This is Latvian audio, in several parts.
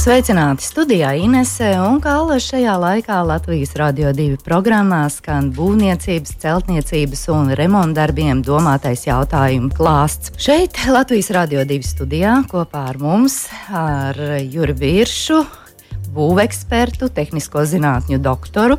Sveicināti studijā Inese un Kāla šajā laikā Latvijas Radio 2 programmā skan būvniecības, celtniecības un remontdarbiem domātais jautājumu klāsts. Šeit Latvijas Radio 2 studijā kopā ar mums, ar Juri Biršu, būvekspertu, tehnisko zinātņu doktoru,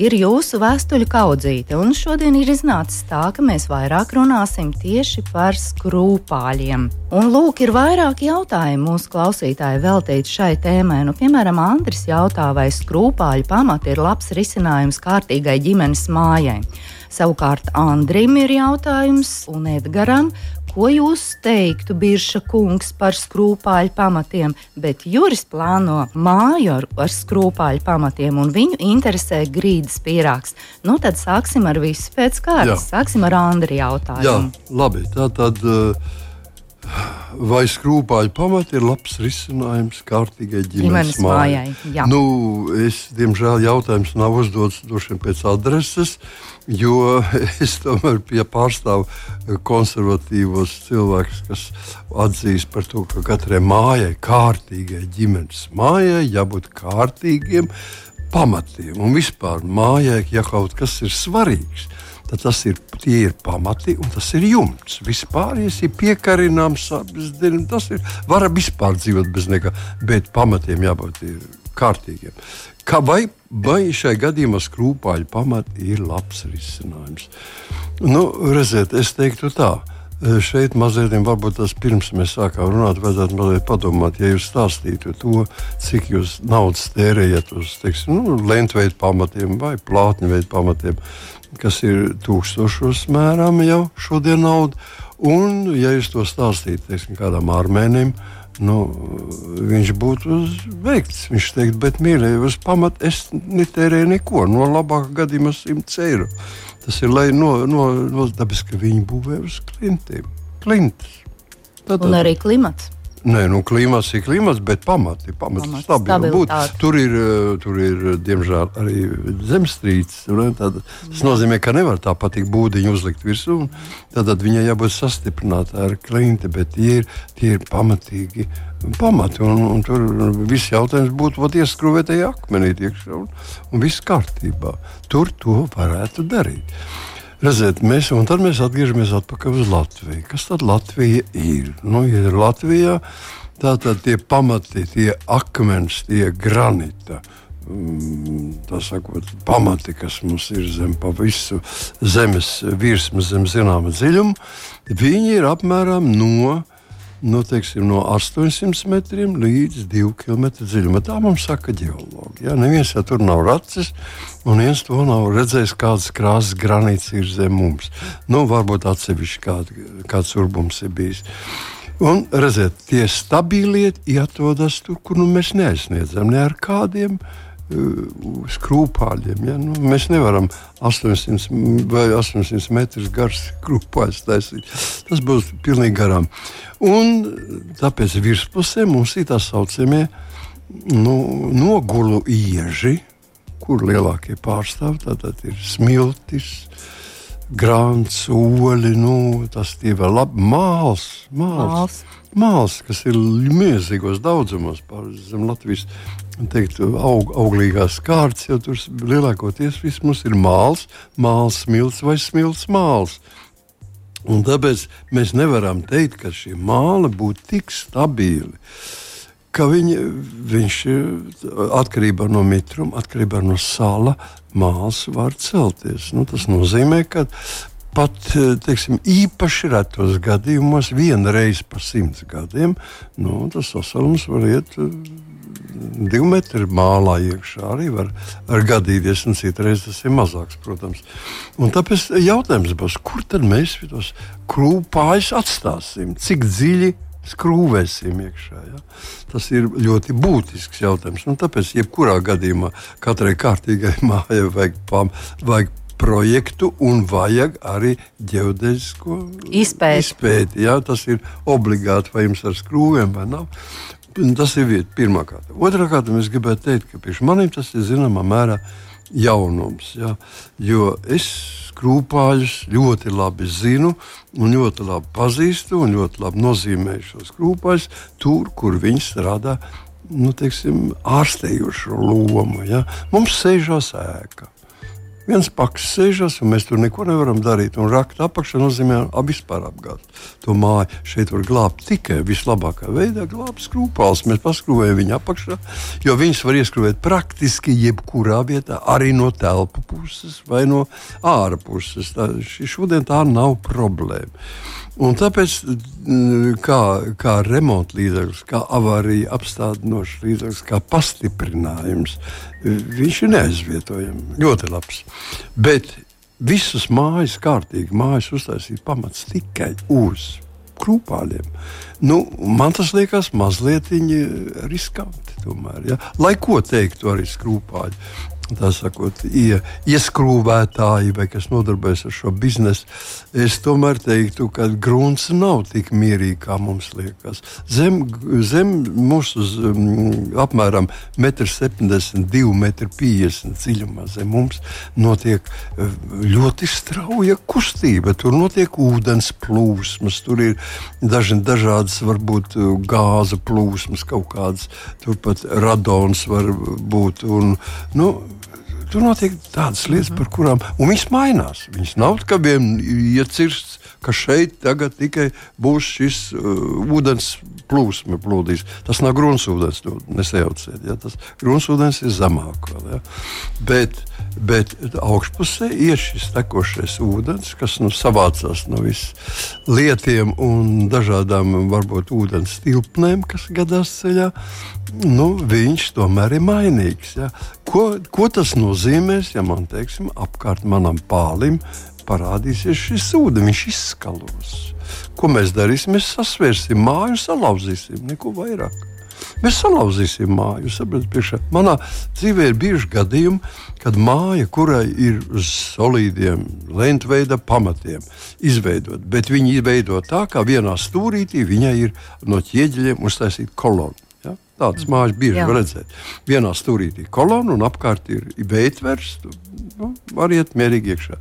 ir jūsu vēstuļu kaudzīte. Un šodien ir iznācis tā, ka mēs vairāk runāsim tieši par skrūpāļiem. Un lūk, ir vairāk jautājumu mūsu klausītāji veltīti šai tēmai. Nu, piemēram, Andris jautā, vai skrūpāļu pamati ir labs risinājums kārtīgai ģimenes mājai. Savukārt Andrim ir jautājums un Edgaram, Ko jūs teiktu, Birša kungs, par skrūpāļu pamatiem, bet Juris plāno māju ar, ar skrūpāļu pamatiem, un viņu interesē grīdas pīrāgs. Nu, tad sāksim ar visu pēc kārtas. Sāksim ar Andri jautājumu. Jā, labi. Tā tad. Uh, Vai skrūpāļu pamati ir labs risinājums kārtīgai ģimenes, ģimenes mājai? mājai nu, es, diemžēl, jautājums nav uzdots pēc adreses, jo es tomēr pārstāvu konservatīvos cilvēkus, kas atzīst par to, ka katrai mājai, kārtīgai ģimenes mājai, jābūt kārtīgiem pamatiem un vispār mājai, ja kaut kas ir svarīgs tad tas ir, ir pamati un tas ir jumts. Vispārējais ir piekarināms, tas ir. Var vispār dzīvot bez nekā, bet pamatiem jābūt kārtīgiem. Kā vai, vai šai gadījumā skrūpāļu pamati ir labs risinājums? Nu, redziet, es teiktu tā. Šeit mazliet, varbūt tas pirms mēs sākām runāt, vajadzētu mazliet padomāt, ja jūs stāstītu to, cik jūs naudas tērējat uz teiksim, nu, lentveida pamatiem vai plātņu veidu pamatiem kas ir tūkstošos mērām jau šodien nauda. Un, ja jūs to stāstītu teiksim, kādam armēnim, nu, viņš būtu veikts. Viņš teikt, bet mīļie, uz pamata es netērēju neko, no labākā gadījumā 100 eiro. Tas ir lai no, no, no dabas, ka viņi būvē uz klintiem. Klintas. Tad, un arī klimats. Nē, nu, klimats ir klimats, bet pamati, pamati pamats stabili. Būt, tur, ir, eh, tur ir, diemžēl, arī zemestrīces. Tas nozīmē, ka nevar tā patīk būdiņu uzlikt virsū. Tad viņai jābūt sastiprinātai ar klinti, bet tie ir, tie ir pamatīgi pamati. Un, un tur viss jautājums būtu, vai ieskrūvētajā akmenī iekšā un, un viss kārtībā. Tur to varētu darīt. Redziet, mēs, un tad mēs atgriežamies atpakaļ uz Latviju. Kas tad Latvija ir? Nu, ja ir Latvijā, tātad tie pamati, tie akmens, tie granita. Mm, tā sakot, pamati, kas mums ir zem visu zemes virsmas, zem zināma dziļuma, viņi ir apmēram no nu, teiksim, no 800 metriem līdz 2 km dziļumam. Tā mums saka geologi. Ja? Neviens jau tur nav racis, un viens to nav redzējis, kādas krāsas granīts ir zem mums. Nu, varbūt atsevišķi kād, kāds urbums ir bijis. Un redziet, tie stabilie atrodas tur, kur nu, mēs neaizsniedzam ne ar kādiem uh, skrūpāļiem. Ja? Nu, mēs nevaram 800 vai 800 metrus garus skrūpāļus taisīt. Tas būs pilnīgi garām. Un tāpēc virspusē mums ir tā saucamie nu, nogulu ieži, kur lielākie pārstāvji tātad ir smiltis. Grāns, oļi, nu, tas ir vēl labi. Māls, māls, māls, kas ir milzīgos daudzumos zem Latvijas teikt, aug, auglīgās kārtas, jo tur lielākoties mums ir māls, māls, smilts vai smilts māls. Un tāpēc mēs nevaram teikt, ka šie māli būtu tik stabili. Ka viņi, viņš atkarībā no mitruma, atkarībā no sāla, māls var celties. Nu, tas nozīmē, ka pat teiksim, īpaši retos gadījumos, viena reize pa simts gadiem, nu, tas sasalums var iet divi metri mālā iekšā arī var, var gadīties, un citreiz tas ir mazāks, protams. Un tāpēc jautājums būs, kur tad mēs tos krūpājus atstāsim, cik dziļi skrūvēsim iekšā. Ja? Tas ir ļoti būtisks jautājums. Un tāpēc, jebkurā gadījumā, katrai kārtīgai mājai vajag, pam, vajag projektu un vajag arī ģeodēzisko izpēti. izpēti jā, tas ir obligāti, vai jums ar skrūvēm vai nav. Tas ir vieta, pirmā kārta. Otrā kārta, es gribētu teikt, ka priekš manim tas ir zināmā mērā jaunums. Ja? Jo es skrūpāļus ļoti labi zinu, un ļoti labi pazīstu, un ļoti labi nozīmēju šos skrūpāļus tur, kur viņi strādā. Nu, teiksim, ārstējošu lomu. Ja? Mums sēžās ēka viens paks sēžas, un mēs tur neko nevaram darīt. Un rakt apakšā nozīmē vispār apgāzt to māju. Šeit var glābt tikai vislabākā veidā, glābt skrūpās. Mēs paskrūvējam viņu apakšā, jo viņas var ieskrūvēt praktiski jebkurā vietā, arī no telpu puses vai no ārpuses. Tā, šodien tā nav problēma. Un tāpēc, mm, kā, kā remonta līdzeklis, kā avārija apstādinošs līdzeklis, kā pastiprinājums, viņš ir neaizvietojams. Ļoti labs. Bet visas mājas kārtīgi, mājas uztaisīt pamats tikai uz krūpāļiem. Nu, man tas liekas mazliet riskanti. Tomēr, ja? Lai ko teiktu arī skrūpāļi sakot, ie, ieskrūvētāji vai kas nodarbojas ar šo biznesu, es tomēr teiktu, ka grunts nav tik mierīgi, kā mums liekas. Zem, zem mūsu um, apmēram 1,72 m, 1,50 m dziļumā zem mums notiek uh, ļoti strauja kustība. Tur notiek ūdens plūsmas, tur ir daži, dažādas, varbūt uh, gāza plūsmas, kaut kādas, turpat radons var būt. Un, nu, Tur notiek tādas lietas, par kurām viņas mainās. Viņas nav kā iecirsts, ka šeit tagad tikai būs šis uh, ūdens plūsma plūdīs. Tas nav gruntsūdens, nesajauciet. Ja? Tas gruntsūdens ir zemāk. Vēl, ja? Bet, bet augšpusē ir šis tekošais ūdens, kas nu, savācās no visiem lietiem un dažādām varbūt ūdens tilpnēm, kas gadās ceļā nu, viņš tomēr ir mainīgs. Ja? Ko, ko tas nozīmēs, ja man teiksim, apkārt manam pālim parādīsies šis ūdens, viņš izskalos? Ko mēs darīsim? Mēs sasvērsim māju, salauzīsim neko vairāk. Mēs salauzīsim māju. Sapratu, Manā dzīvē ir bijuši gadījumi, kad māja, kurai ir uz solīdiem, lentveida pamatiem izveidota, bet viņi izveido tā, ka vienā stūrītī viņai ir no ķieģeļiem uztaisīta kolona. Tādas mm. mājas bieži Jā. var redzēt. Vienā stūrītī kolona un apkārt ir veitvers. Nu, var iet mierīgi iekšā.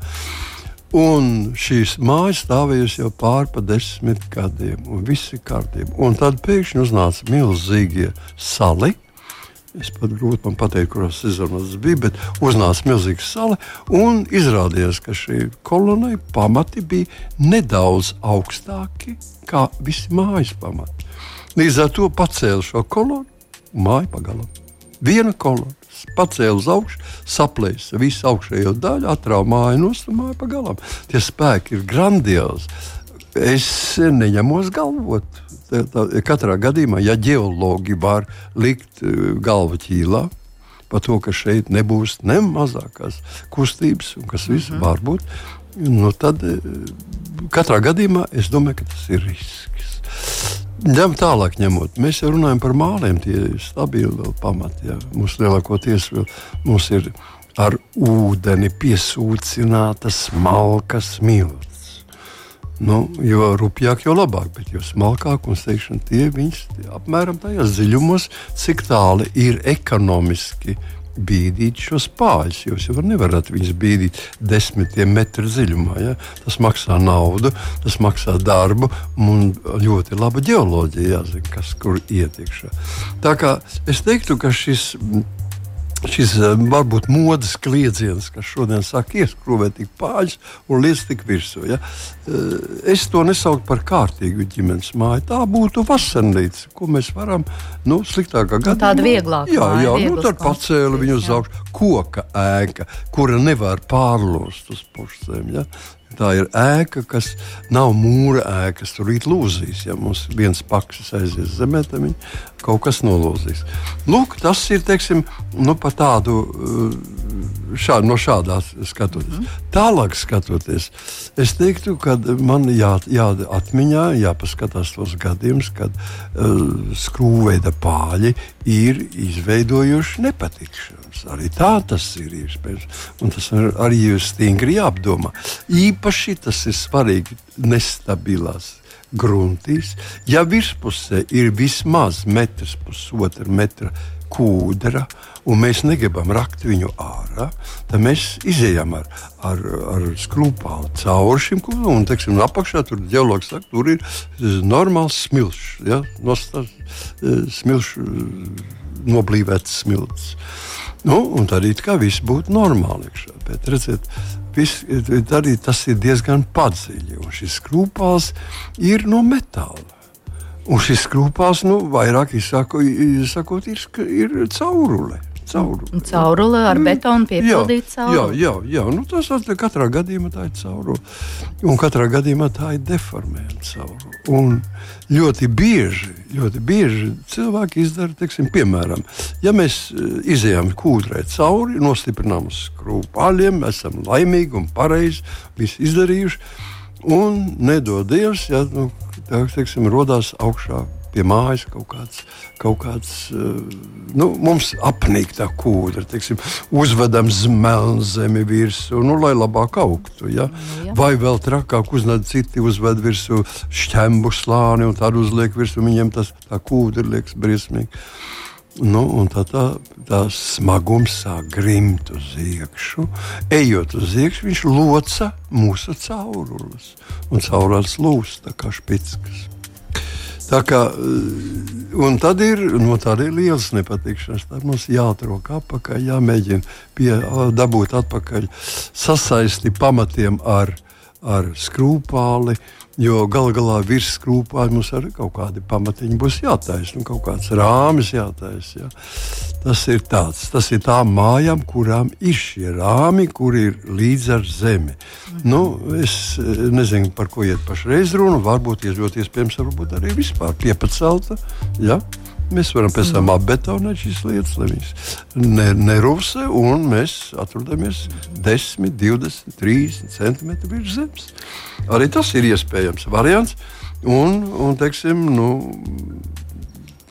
Un šīs mājas stāvējusi jau pāri pa desmit gadiem, un viss ir kārtībā. Un tad pēkšņi uznāca milzīgie sali. Es pat grūti pateikt, kurās sezonās tas bija, bet uznāca milzīga sala. Un izrādījās, ka šī kolonai pamati bija nedaudz augstāki nekā visi mājas pamati. Līdz ar to pacēlu šo kolonu un māju pagalām. Viena kolona pacēla uz augšu, saplēsa visu augšējo daļu, atrāva māju no stūra pagalām. Tie spēki ir grandiozi. Es neņemos galvot. Tā, tā, katrā gadījumā, ja ģeologi var likt uh, galvu ķīlā, par to, ka šeit nebūs ne mazākās kustības, un kas viss mm -hmm. var būt, nu tad uh, katrā gadījumā es domāju, ka tas ir risks. Ņem tālāk, ņemot. Mēs jau runājam par māliem, tie ir stabili pamati. Mums lielākoties mums ir ar ūdeni piesūcinātas smalkas milts. Nu, jo rupjāk, jo labāk, bet jo smalkāk un teikšana, tie tie apmēram tajos dziļumos, cik tālu ir ekonomiski bīdīt šos pāļus. Jūs jau nevarat viņus bīdīt desmitiem metru dziļumā. Ja? Tas maksā naudu, tas maksā darbu un ļoti laba geoloģija jāzina, kas kur ietiekšā. Tā kā es teiktu, ka šis šis eh, varbūt modes kliedziens, kas šodien saka, ieskrūvēt tik pāļus un lietas tik virsū. Ja? Eh, es to nesaucu par kārtīgu ģimenes māju. Tā būtu vasarnīca, ko mēs varam, nu, sliktākā gadījumā. Nu, tāda vieglāka. Jā, jā, nu, tad pacēla viņu uz augšu. Koka ēka, kura nevar pārlost uz pušiem. Ja? Tā ir ēka, kas nav mūra ēka, kas tur rīt lūzīs. Ja mums viens paksis aizies zemē, tad viņi kaut kas nolūzīs. Lūk, tas ir teiksim, nu, par tādu. Uh, šā, no šādās skatoties. Mm. Tālāk skatoties, es teiktu, ka man jā, jāatmiņā, jāpaskatās tos gadījumus, kad uh, skrūveida pāļi ir izveidojuši nepatikšanas. Arī tā tas ir iespējams. Un tas arī ir stingri jāapdomā. Īpaši tas ir svarīgi nestabilās gruntīs. Ja virspusē ir vismaz metrs, pusotra metra kūdra, un mēs negribam rakt viņu ārā, tad mēs izējām ar, ar, ar skrūpāli cauri šim kūdram, un teiksim, apakšā tur ģeologs saka, tur ir eh, normāls smilšs, ja? Nostās, eh, smilšs, eh, noblīvēts smilts. Nu, un tad it kā viss būtu normāli. Iekšā. Bet, redziet, vis, arī tas ir diezgan padziļi. Un šis skrūpāls ir no metāla. Un šis skrūpās, nu, vairāk izsakot, ir, ir caurule. Caurule, caurule ar betonu piepildīta caurule. Jā, jā, jā. Nu, tas katrā gadījumā tā ir caurule. Un katrā gadījumā tā ir deformēta caurule. Un ļoti bieži, ļoti bieži cilvēki izdara, teiksim, piemēram, ja mēs eh, izējām kūdrē cauri, nostiprinām uz skrūpāļiem, esam laimīgi un pareizi izdarījuši. Un nedodies, ja nu, tā, teiksim, rodās augšā pie mājas kaut kāds, kaut kāds uh, nu, mums apnīk tā kūdra, teiksim, uzvedam melnu zemi virsū, nu, lai labāk augtu. Ja? Nu, ja. Vai vēl trakāk uznāca citi uzved virsū šķembu slāni un tad uzliek virsū, viņiem tas tā kūdra liekas briesmīgi. Nu, un tā, tā, tā smagums sāk grimt uz iekšā. Ejot uz iekšā, viņš loca mūsu caurules. Un caurules lūst kā špickas. Tā kā, eh, un tad ir, tāda ir liels nepatikšanas. Tad mums jāatrok atpakaļ, jāmēģina pie, dabūt atpakaļ sasaisti pamatiem ar, ar skrūpāli. Jo galu galā virs skrūpām mums arī kaut kādi pamatiņi būs jātaisa, nu, kaut kāds rāmis jātaisa. Ja. Tas ir tāds, tas ir tām mājām, kurām ir šie rāmi, kur ir līdz ar zemi. Nu, es eh, nezinu, par ko iet pašreiz runa. Varbūt ļoti iespējams, varbūt arī vispār piepacelta. Ja. Mēs varam pēc tam apbetonēt šīs lietas, lai viņas ne, nerūsē, un mēs atrodamies 10, 20, 30 centimetri virs zemes. Arī tas ir iespējams variants. Un, un teiksim, nu,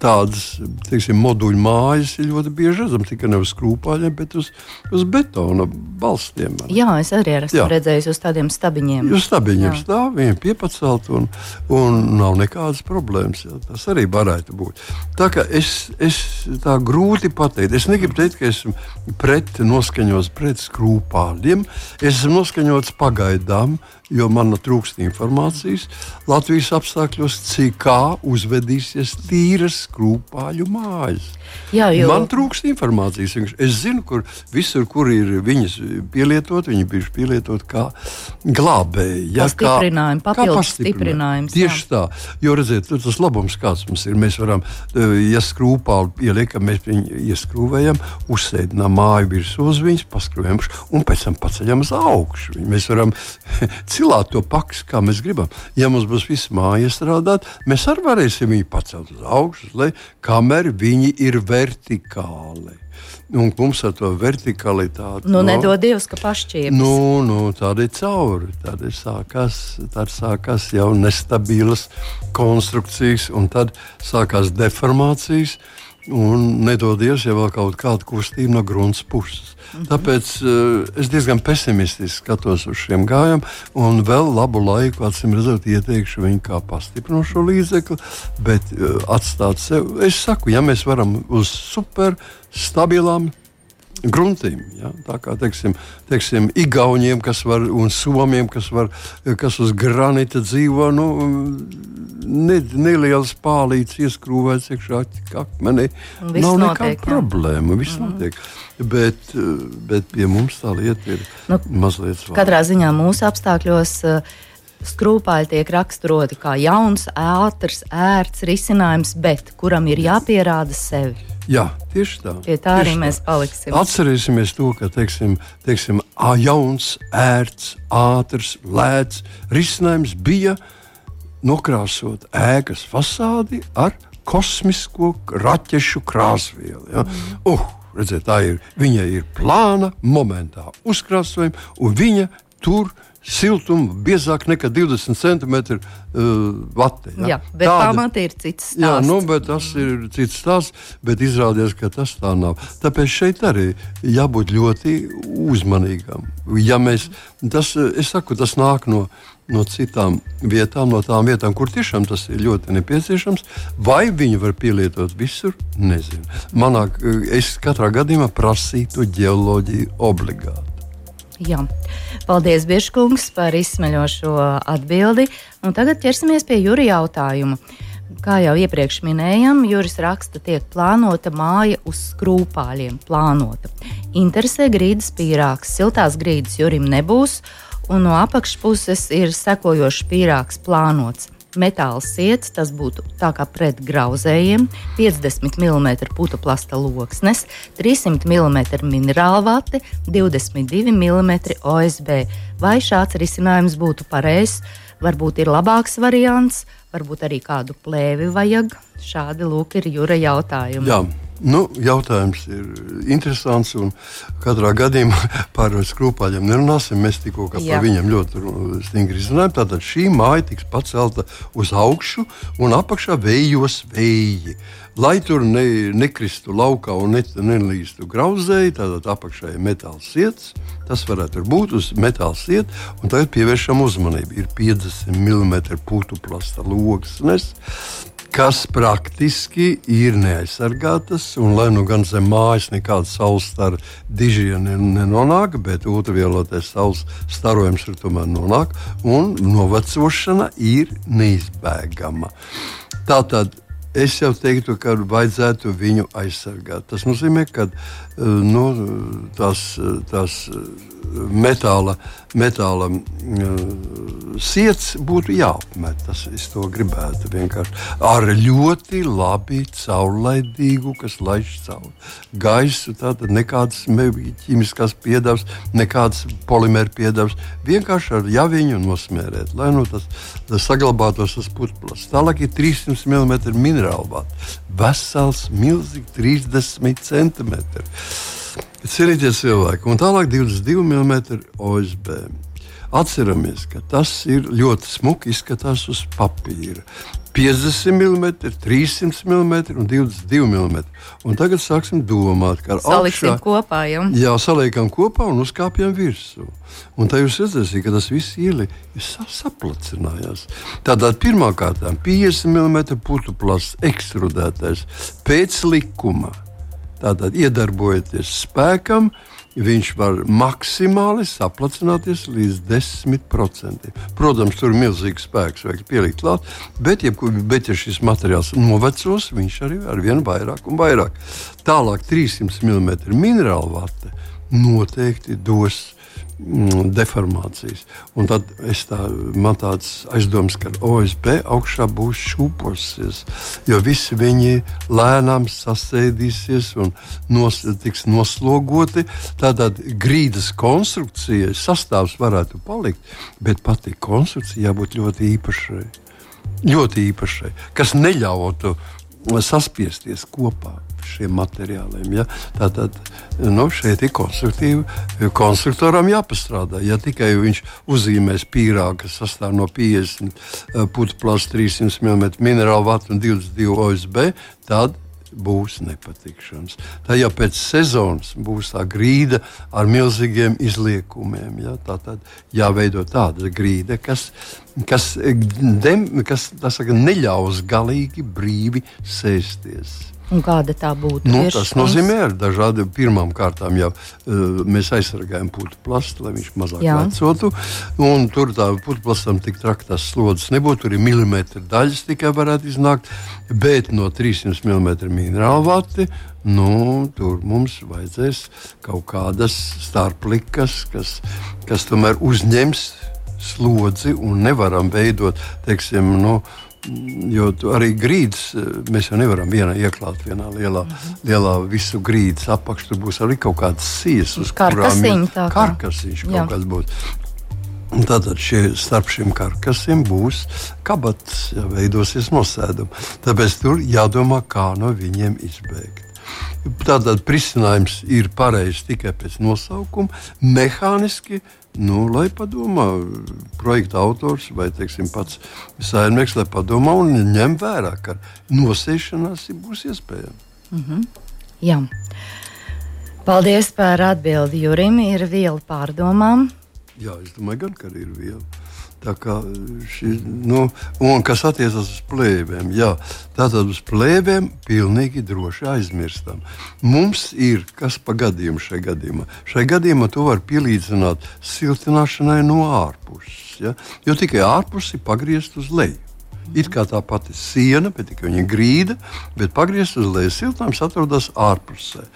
tādas teiksim, moduļu mājas ir ļoti bieži redzams tikai uz skrūpāļiem, bet uz, uz betona balstiem. Jā, es arī esmu Jā. redzējis uz tādiem stabiņiem. Uz stabiņiem Jā. stāv, viņiem piepacelt un, un nav nekādas problēmas. Jā. Tas arī varētu būt. Tā kā es, es tā grūti pateikt. Es negribu teikt, ka esmu pret noskaņots pret skrūpāļiem. Es esmu noskaņots pagaidām jo man trūkst informācijas Latvijas apstākļos, cik kā uzvedīsies tīras skrūpāļu mājas. Jā, jo... Man trūkst informācijas. Es zinu, kur visur, kur ir viņas pielietot, viņi bijuši pielietot kā glābēji. Ja, kā stiprinājumi, papildus stiprinājums. Tieši jā. tā. Jo, redziet, tas labums, kāds mums ir, mēs varam, e, ja skrūpāli pieliekam, mēs viņu ieskrūvējam, uzsēdinām māju virsū uz viņas, paskrūvējam un pēc tam paceļam uz augšu. Mēs varam cilāt to paksu, kā mēs gribam. Ja mums būs viss māja iestrādāt, mēs arī varēsim viņu pacelt uz augšu, lai kamēr viņi ir vertikāli. Un mums ar to vertikalitāti. Nu, no, nedod Dievs, ka pašķīpjas. Nu, nu, tāda ir cauri. Tad sākās, tad sākās jau nestabilas konstrukcijas, un tad sākās deformācijas. Un nedodies, ja vēl kaut kāda kustība no grunts puses. Mhm. Tāpēc uh, es diezgan pesimistiski skatos uz šiem gājām, un vēl labu laiku, acīm redzot, ieteikšu viņu kā pastiprinošo līdzekli, bet uh, atstāt sev. Es saku, ja mēs varam uz super stabilām gruntīm. Ja? Tā kā teiksim, teiksim, Igauniem, kas var, un Somiem, kas, var, kas uz granīta dzīvo, nu, ne, neliels pālīts ieskrūvēts iekšā akmenī. Nav nekāda problēma. Viss mm. notiek. Bet, bet pie mums tā lieta ir nu, mazliet svārta. Katrā ziņā mūsu apstākļos. Skrūpāļi tiek raksturoti kā jauns, ātrs, ērts risinājums, bet kuram ir jāpierāda sevi. Jā, tieši tā. Pie tā arī tā. mēs paliksim. Atcerēsimies to, ka teiksim, teiksim, jauns, ērts, ātrs, lēts risinājums bija nokrāsot ēkas fasādi ar kosmisko raķešu krāsvielu. Ja? Mm. Uh, redziet, tā ir. Viņa ir plāna, momentā uzkrāsojuma, un viņa tur ir siltumu biezāk nekā 20 cm uh, vati. Ja? Jā, bet Tāda, pamatā ir cits stāsts. Jā, nu, tas ir cits stāsts, bet izrādījās, ka tas tā nav. Tāpēc šeit arī jābūt ļoti uzmanīgam. Ja mēs, tas, es saku, tas nāk no, no citām vietām, no tām vietām, kur tiešām tas ir ļoti nepieciešams, vai viņi var pielietot visur, nezinu. Manā, es katrā gadījumā prasītu ģeoloģiju obligāti. Jā. Paldies, Biržkungs, par izsmeļošo atbildi. Un tagad ķersimies pie Jurija jautājuma. Kā jau iepriekš minējām, Juris raksta, tiek plānota māja uz skrūpāļiem. Plānota. Interesē grīdas pīrāgs. Siltās grīdas Jurim nebūs, un no apakšpuses ir sekojošs pīrāgs plānots metāla sēdes, tas būtu tā kā pret grauzējiem, 50 mm plasta loksnes, 300 mm minerāla vati, 22 mm OSB. Vai šāds risinājums būtu pareizs? Varbūt ir labāks variants, varbūt arī kādu plēvi vajag. Šādi lūk ir jūra jautājumi. Jā. Nu, jautājums ir interesants. Katrā gadījumā par skrūpāļiem nerunāsim. Mēs tikko par viņiem ļoti stingri izrunājam. Tātad šī māja tiks pacelta uz augšu un apakšā vējos vēji. Lai tur ne, nekristu laukā un ne, nelīstu grauzēji, tad apakšā ir metāla sietas. Tas varētu būt uz metāla un tagad pievēršam uzmanību. Ir 50 mm putu plasta logs kas praktiski ir neaizsargātas. Un, lai nu gan zem mājas nekāda saules stara dižija nenonāk, bet ultravioletais saules starojums tur tomēr nonāk, un novecošana ir neizbēgama. Tātad es jau teiktu, ka vajadzētu viņu aizsargāt. Tas nozīmē, ka eh, nu, tās, tās metāla, metāla uh, sirds būtu jāapmet. Tas, es to gribētu vienkārši ar ļoti labi caurlaidīgu, kas laiž cauri gaisu. Tātad nekādas ķīmiskās piedevas, nekādas polimēra piedevas. Vienkārši ar javiņu nosmērēt, lai nu tas, tas saglabātos tas putplas. Tālāk ir 300 mm minerālu vats. Vesels, milzīgs, 30 centimetri. Cienītie cilvēki, un tālāk 22 mm OSB. Atceramies, ka tas ir ļoti smuki izskatās uz papīra. 50 mm, 300 mm un 22 mm. Un tagad sāksim domāt, kā saliksim augšā, kopā. Jau. Jā, saliekam kopā un uzkāpjam virsū. Un tā jūs redzēsiet, ka tas viss ieli saplacinājās. Tātad pirmā kārtā 50 mm plasts ekstrudētais pēc likuma Tātad, iedarbojoties spēkam, viņš var maksimāli saplacināties līdz 10%. Protams, tur ir milzīgs spēks, vajag pielikt klāt, bet, ja, bet ja šis materiāls novecos, viņš arī ar vien vairāk un vairāk. Tālāk 300 mm minerāla vate noteikti dos deformācijas. Un tad tā, man tāds aizdoms, ka OSB augšā būs šūposies, jo visi viņi lēnām sasēdīsies un nos, tiks noslogoti. Tātad grīdas konstrukcija sastāvs varētu palikt, bet pati konstrukcija jābūt ļoti īpašai. Ļoti īpašai, kas neļautu saspiesties kopā šiem materiāliem. Ja? Tātad nu, šeit ir konstruktīvi. Konstruktoram jāpastrādā. Ja tikai viņš uzzīmēs pīrāgu, kas sastāv no 50 eh, putekļu plāsta, 300 mm minerālu vatu un 22 OSB, tad būs nepatikšanas. Tā jau pēc sezonas būs tā grīda ar milzīgiem izliekumiem. Ja? Tā tad jāveido tāda grīda, kas, kas, dem, kas saka, neļaus galīgi brīvi sēsties. Un kāda tā būtu? Nu, tas nozīmē, ka dažādiem pirmām kārtām jau uh, mēs aizsargājam putekļu plastu, lai viņš mazāk vecotu. Tur tā putekļu plastam tik traktās slodzes nebūtu. Tur ir milimetri daļas tikai varētu iznākt, bet no 300 mm minerālu vati. Nu, tur mums vajadzēs kaut kādas starplikas, kas, kas tomēr uzņems slodzi un nevaram veidot, teiksim, nu, no, Jo arī grīdas eh, mēs jau nevaram vienā ieklāt vienā lielā, mm -hmm. lielā visu grīdas apakšā. Tur būs arī kaut kādas sijas, uz kurām ir karkasiņš kaut kāds būs. Tātad šie, starp šiem karkasiem būs kabatas, ja veidosies nosēdumi. Tāpēc tur jādomā, kā no viņiem izbēgt. Tātad risinājums ir pareizs tikai pēc nosaukuma, mehāniski. Nu, lai padomā, projekta autors vai teiksim, pats saimnieks, lai padomā un ņem vērā, ka nosēšanās būs iespējama. Mm -hmm. Jā. Paldies par atbildi, Jurim. Ir viela pārdomām. Jā, es domāju, gan, ka ir viela. Šī, nu, un kas attiecas uz plēvēm, jā, tātad uz plēvēm pilnīgi droši aizmirstam. Mums ir kas pa gadījumu šajā gadījumā. Šajā gadījumā to var pielīdzināt siltināšanai no ārpuses, ja? jo tikai ārpus ir pagriezt uz leju. It kā tā pati siena, bet tikai viņa grīda, bet pagriezta uz leju siltnāms atrodas ārpusē.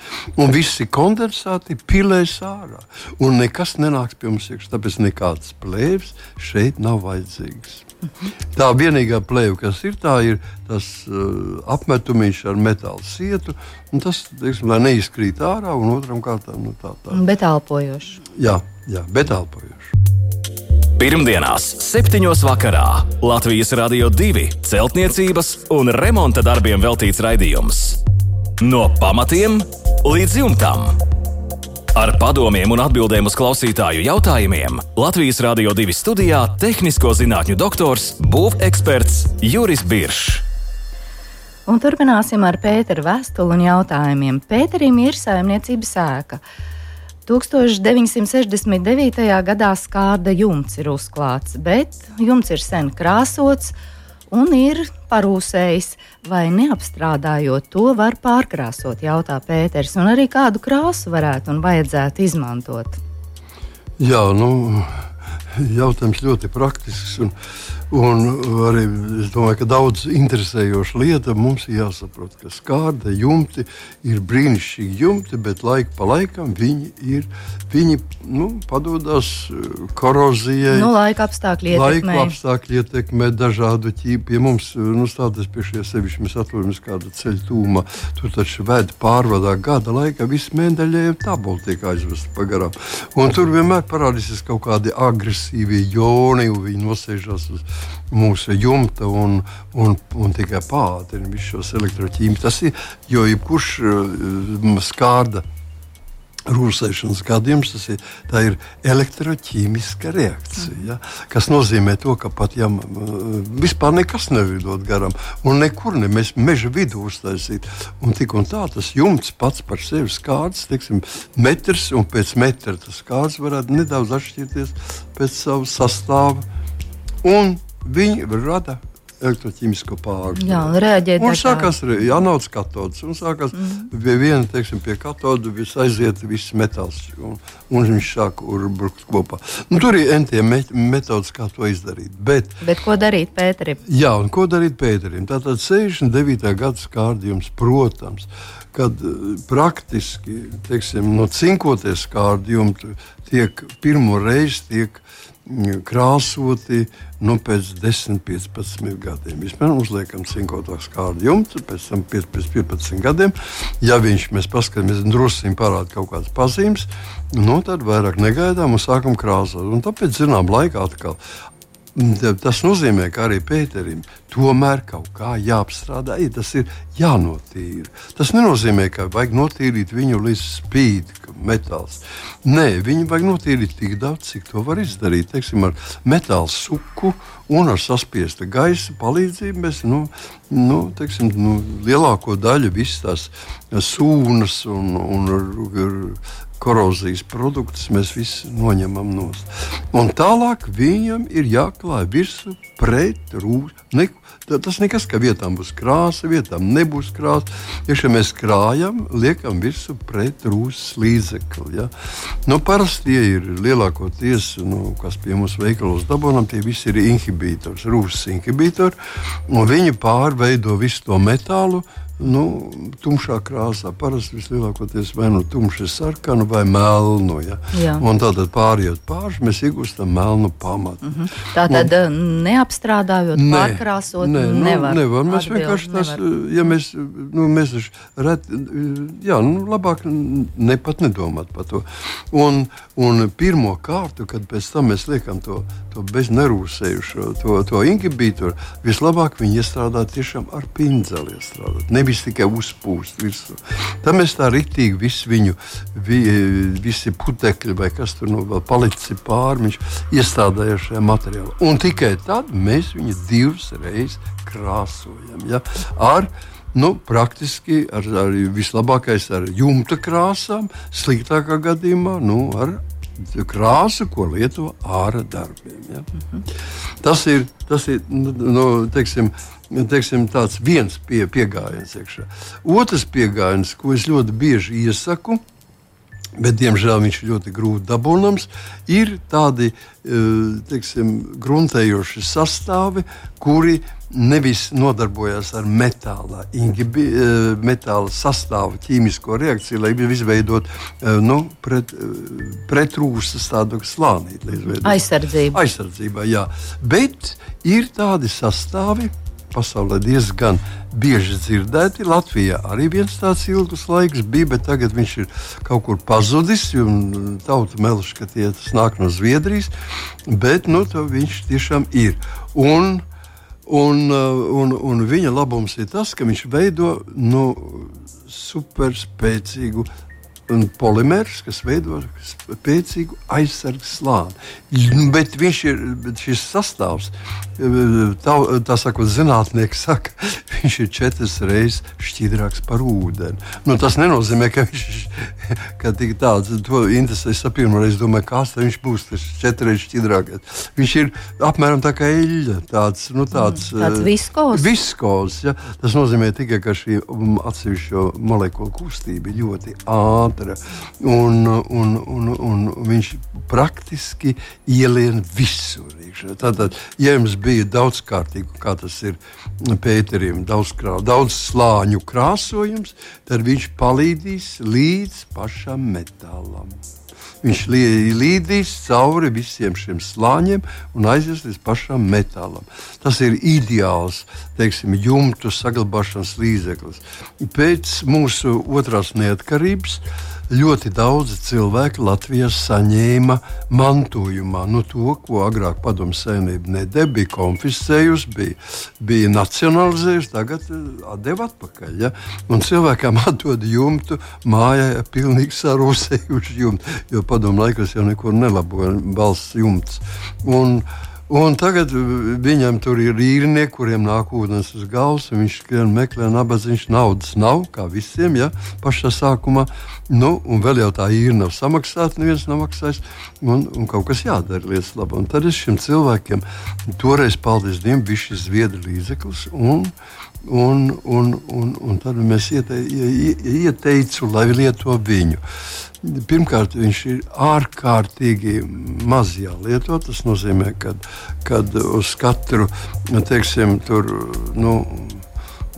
Un visi kondensāti pilēs ārā. Un nekas nenāks pie mums iekšā. Tāpēc nekāds plēvs šeit nav vajadzīgs. Tā vienīgā plēve, kas ir, tā ir tas uh, apmetumiņš ar metāla sietu. Tas, teiksim, lai neizkrīt ārā, un otram kārtām nu, tā tā. Bet elpojoši. Jā, jā bet elpojoši. Pirmdienās, 7. vakarā Latvijas Rādio 2 celtniecības un remonta darbiem veltīts raidījums. No pamatiem līdz jumtam. Ar padomiem un atbildēm uz klausītāju jautājumiem Latvijas Rādio 2 studijā - tehnisko zinātņu doktors, būveksperts Juris Biršs. Un turpināsim ar Pēteru vēstuli un jautājumiem. Pēterim ir saimniecības ēka. 1969. gadā skārda jumts ir uzklāts, bet jumts ir sen krāsots un ir parūsējis, vai neapstrādājot to var pārkrāsot, jautā Pēters, un arī kādu krāsu varētu un vajadzētu izmantot. Jā, nu, jautājums ļoti praktisks. Un, Un arī es domāju, ka daudz interesējoša lieta mums ir jāsaprot, ka skārda jumti ir brīnišķīgi jumti, bet laika pa laikam viņi ir. Viņi nu, padodas eh, korozijai. Nu, laika apstākļi ietekmē. Laika apstākļi ietekmē dažādu ķīpu. Pie mums, eh, nu, stāties pie šie sevišķi, mēs atrodamies kāda ceļa tūma. Tur taču ved pārvadā gada laikā, visi mēneļiem tabuli tiek aizvesti pa garām. Un tur vienmēr parādīsies kaut kādi agresīvi joni, un viņi nosēžas uz mūsu jumta un, un, un tikai pātrina visus šos elektroķīmijas. Tas ir, jo jebkurš uh, skārda rūsēšanas gadījums, tas ir, ir elektroķīmiska reakcija. Ja? Tas nozīmē, to, ka pat ja vispār nekas nevidot garām, un nekur ne mēs meža vidū uztaisīt, un tik un tā tas jumts pats par sevi skārds, teiksim, metrs, un pēc metra tas skārds varētu nedaudz atšķirties pēc savu sastāvu. Un viņi rada elektroķīmisko pārvaldību. Jā, un reaģēt. Un sākās jānauc katods. Un sākās mm. pie viena, teiksim, pie katoda viss aiziet, viss metāls. Un, un viņš sāk urbrukt kopā. Nu, tur ir me metodas, kā to izdarīt. Bet, Bet ko darīt Pēterim? Jā, un ko darīt Pēterim? Tātad 69. gada skārdījums, protams, kad eh, praktiski, teiksim, no cinkoties skārdījumi tiek pirmo reizi tiek krāsoti nu, pēc 10, 15 gadiem. Vispār uzliekam cinkotāks kārdu jumtu, pēc tam 15, 15 gadiem. Ja viņš mēs paskatāmies, druskuļi parāda kaut kādas pazīmes, nu, tad vairāk negaidām un sākam krāsot. Un tāpēc, zinām, laikā atkal Tas nozīmē, ka arī Pēterim tomēr kaut kā jāapstrādā, ja tas ir jānotīra. Tas nenozīmē, ka vajag notīrīt viņu līdz spīd, metāls. Nē, viņu vajag notīrīt tik daudz, cik to var izdarīt. Teiksim, ar metāla suku un ar saspiesta gaisa palīdzību mēs nu, nu, teiksim, nu, lielāko daļu visas tās sūnas un, un korozijas produktus mēs visi noņemam no stūra. Tālāk viņam ir jāklāj virsū pret. Ne, tas nekas, ka vietām būs krāsa, vietām nebūs krāsa. Ja mēs krājam, liekam virsū pret rūšas līdzekli. Ja? Nu, parasti tie ir lielākoties, nu, kas pie mums veikalos dabūnam, tie visi ir inhibītori, rūšas inhibītori. Viņi pārveido visu to metālu nu, tumšā krāsā. Parasti vislielākoties vai nu tumši sarkanu vai melnu. Ja? Jā. Un tad pārējot pāri, mēs iegūstam melnu pamatu. Mm -hmm. Tā tad un, uh, neapstrādājot, ne, pārkrāsot, ne, nu, nevar. nevar. Mēs atbild, vienkārši tas, nevar. Uh, ja mēs, nu, mēs ret, jā, nu, labāk ne pat nedomāt par to. Un, un pirmo kārtu, kad pēc tam mēs liekam to, to beznerūsējušo, to, to inhibītoru, vislabāk viņi iestrādāt tiešām ar pindzeli iestrādāt. Nevis nevis tikai uzpūst virsū. Tad mēs tā rītīgi visu viņu, vi, visi putekļi vai kas tur nu vēl palicis pāri, viņš iestādājās šajā materiālā. Un tikai tad mēs viņu divas reizes krāsojam. Ja? Ar, Nu, praktiski ar, ar vislabākais ar jumta krāsām, sliktākā gadījumā nu, ar krāsu, ko lieto ārā darbiem. Ja? Mm -hmm. Tas ir, tas ir nu, nu teiksim, teiksim, tāds viens pie, pieejams. Otrs pieejams, ko es ļoti bieži iesaku, bet diemžēl viņš ir ļoti grūti dabūnams, ir tādi eh, teiksim, gruntējoši sastāvi, kuri nevis nodarbojas ar metāla, ingibi, eh, metāla sastāvu ķīmisko reakciju, lai izveidotu eh, nu, pret, pretrūstas tādu slānīti. Aizsardzību. Aizsardzībā, jā. Bet ir tādi sastāvi, pasaulē diezgan bieži dzirdēti. Latvijā arī viens tāds ilgs laiks bija, bet tagad viņš ir kaut kur pazudis. Tauta melš, ka tie, tas nāk no Zviedrijas, bet nu, viņš tiešām ir. Un, un, un, un viņa labums ir tas, ka viņš veido nu, superspēcīgu polimērs, kas veido spēcīgu aizsardzības slāni. Bet viņš ir bet šis sastāvs, tā, tā sakot, zinātnieki saka, viņš ir četras reizes šķidrāks par ūdeni. Nu, tas nenozīmē, ka viņš ir tāds, to interesē. Es pirmo reizi domāju, kāds viņš būs, tas četras šķidrākais. Viņš ir apmēram tā kā eļļa, tāds, nu, tāds, mm, tāds viskos. viskos ja? Tas nozīmē tikai, ka šī um, atsevišķo molekulu kustība ir ļoti ātra ātra. Un, un, un, un viņš praktiski ielien visur. Tātad, ja jums bija daudzkārtīgi, kā tas ir Pēterim, daudz, krā, daudz slāņu krāsojums, tad viņš palīdzīs līdz pašam metālam. Viņš līdīs cauri visiem šiem slāņiem un aizies līdz pašam metālam. Tas ir ideāls teiksim, jumtu saglabāšanas līdzeklis. Pēc mūsu otrās neatkarības ļoti daudzi cilvēki Latvijā saņēma mantojumā nu, to, ko agrāk padomu savienība nedēļa, bija konfiscējusi, bija, bija nacionalizējusi, tagad eh, deva atpakaļ. Ja? Un cilvēkam atdod jumtu, mājā pilnīgi sarūsējuši jumtu, jo padomu laikos jau nekur nelaboja valsts jumts. Un, Un tagad viņam tur ir īrnieki, kuriem nāk ūdens uz galvas. Viņš skrien meklē nabadzīgs, naudas nav, kā visiem, ja pašā sākumā. Nu, un vēl jau tā īra nav samaksāta, neviens nav maksājis. Un, un kaut kas jādara lietas labā. Un tad es šiem cilvēkiem toreiz, paldies Dievam, bija šis zviedru līdzeklis. Un, un, un, un, un tad mēs iete, ieteicu, lai lieto viņu. Pirmkārt, viņš ir ārkārtīgi maz jālieto. Tas nozīmē, ka uz katru teiksim, tur, nu,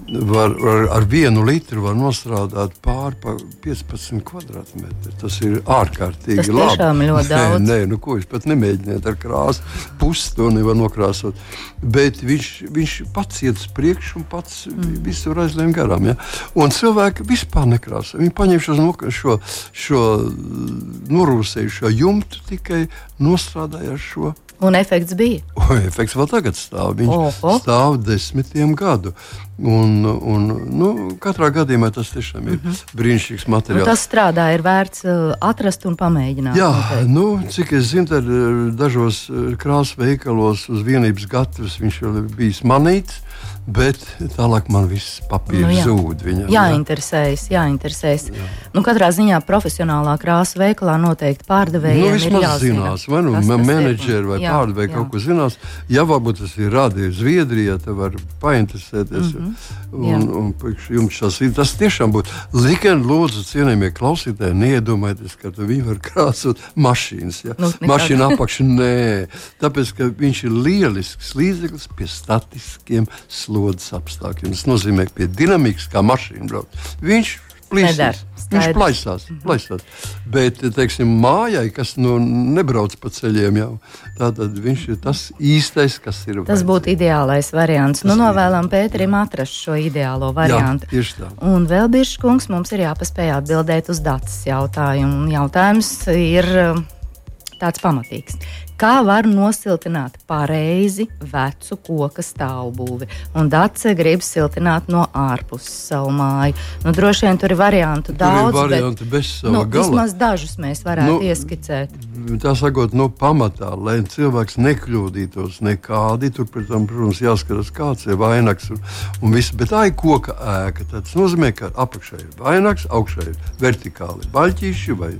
var, var, ar vienu litru var nostrādāt pāri pa 15 kvadrātmetriem. Tas ir ārkārtīgi tas labi. Tas ļoti daudz. Nē, nē, nu, ko jūs pat nemēģiniet ar krāsu. Pusi to nevar nokrāsot. Bet viņš, viņš pats iet uz priekšu un pats mm. visur aizlien garām. Ja? Un cilvēki vispār nekrāso. Viņi paņem šo, šo, šo norūsējušo jumtu tikai nostrādāja ar šo Un efekts bija. Efekts vēl tagad stāv. Viņš Oho. stāv desmitiem gadu. Un, un, nu, katrā gadījumā tas tiešām ir mm -hmm. brīnišķīgs materiāls. Un tas strādā, ir vērts uh, atrast un pamēģināt. Jā, noteikti. nu, cik es zinu, tad uh, dažos uh, krāsas veikalos uz vienības gatavs viņš ir bijis manīts. Bet tālāk man viss papīrs nu, jā. zūd. Viņam, jāinteresējas, jāinteresējas. Jā. Nu, katrā ziņā profesionālā krāsa veikalā noteikti pārdevējiem nu, ir jāzina. zinās, vai nu menedžeri vai pārdevēji kaut ko zinās. Ja varbūt tas ir rādījis Zviedrijā, tad var painteresēties. Mm -hmm. un, un, un jums šās, tas tiešām būtu. Liken, lūdzu, cienījamie klausītāji, neiedomājieties, ka viņi var krāsot mašīnas. Ja? Nu, Mašīna apakšā nē, tāpēc, ka viņš ir lielisks līdzeklis pie statiskiem slēgumiem slodzes apstākļiem. Tas nozīmē, ka pie dinamikas, kā mašīna brauc, viņš plīsīs. Viņš plaisās, plaisās. Bet, teiksim, mājai, kas nu, nebrauc pa ceļiem, jau tātad viņš ir tas īstais, kas ir. Tas vajadzīgs. būtu ideālais variants. Tas nu, novēlam Pēterim atrast šo ideālo variantu. Jā, tieši tā. Un vēl Biržkungs mums ir jāpaspēj atbildēt uz datus jautājumu. Jautājums ir tāds pamatīgs. Kā var nosiltināt pareizi vecu koka stāvbūvi? Un Dace grib siltināt no ārpuses savu māju. Nu, droši vien tur ir variantu tur daudz. Ir varianti bet, bez sava nu, gala. Vismaz dažus mēs varētu nu, ieskicēt. Tā sakot, no nu, pamatā, lai cilvēks nekļūdītos nekādi, tur, protams, jāskatās, kāds ir vainags un, un viss. Bet tā ir koka ēka. Tas nozīmē, ka apakšā ir vainags, augšā ir vertikāli baļķīši vai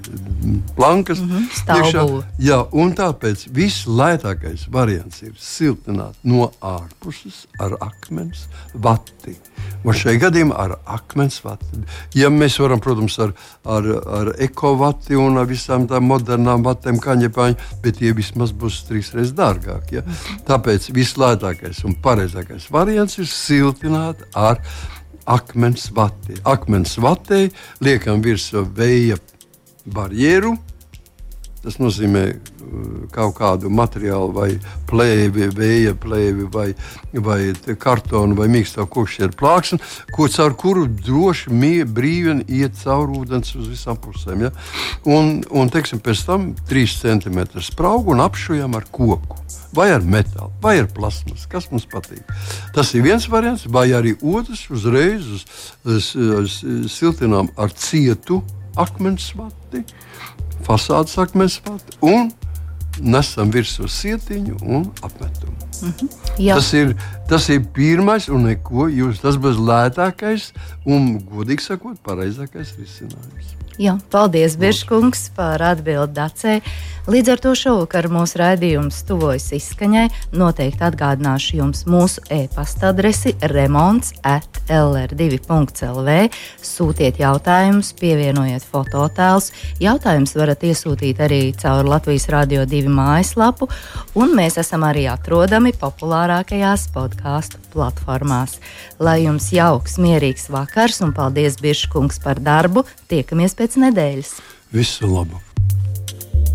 plankas. Mm -hmm, iekšā, jā, un tāpēc vislētākais variants ir siltināt no ārpuses ar akmens vati. Un šajā gadījumā ar akmens vati. Ja mēs varam, protams, ar, ar, ar ekovati un ar visām tām modernām vatēm, kaņepāņu, bet tie vismaz būs trīsreiz dārgāki. Ja? Tāpēc vislētākais un pareizākais variants ir siltināt ar akmens vati. Akmens vatē liekam virsū vēja barjeru Tas nozīmē uh, kaut kādu materiālu, vai plēvi, vēja plēvi, vai, vai kartonu, vai mīkstā kokšķēra plāksni, ko caur kuru droši mie, brīvi iet cauri ūdens uz visām pusēm. Ja? Un, un teiksim, pēc tam 3 cm spraugu un apšujam ar koku. Vai ar metālu, vai ar plasmasu, kas mums patīk. Tas ir viens variants, vai arī otrs uzreiz uz, uz, uz, siltinām ar cietu akmens vati fasādes akmens vati un nesam virsū sietiņu un apmetumu. Mm -hmm. tas, ir, tas ir pirmais un neko jūs. Tas būs lētākais un, godīgi sakot, pareizākais risinājums. Jā, paldies, Biržkungs, par atbildi Dacei. Līdz ar to šovakar mūsu raidījums tuvojas izskaņai. Noteikti atgādināšu jums mūsu e-pasta adresi remonds at lr2.lv. Sūtiet jautājumus, pievienojiet fototēlus. Jautājumus varat iesūtīt arī caur Latvijas Rādio 2 mājaslapu, un mēs esam arī atrodami populārākajās podkāstu platformās. Lai jums jauks, mierīgs vakars, un paldies, Biržkungs, par darbu! Tiekamies pēc nedēļas! Visu labu!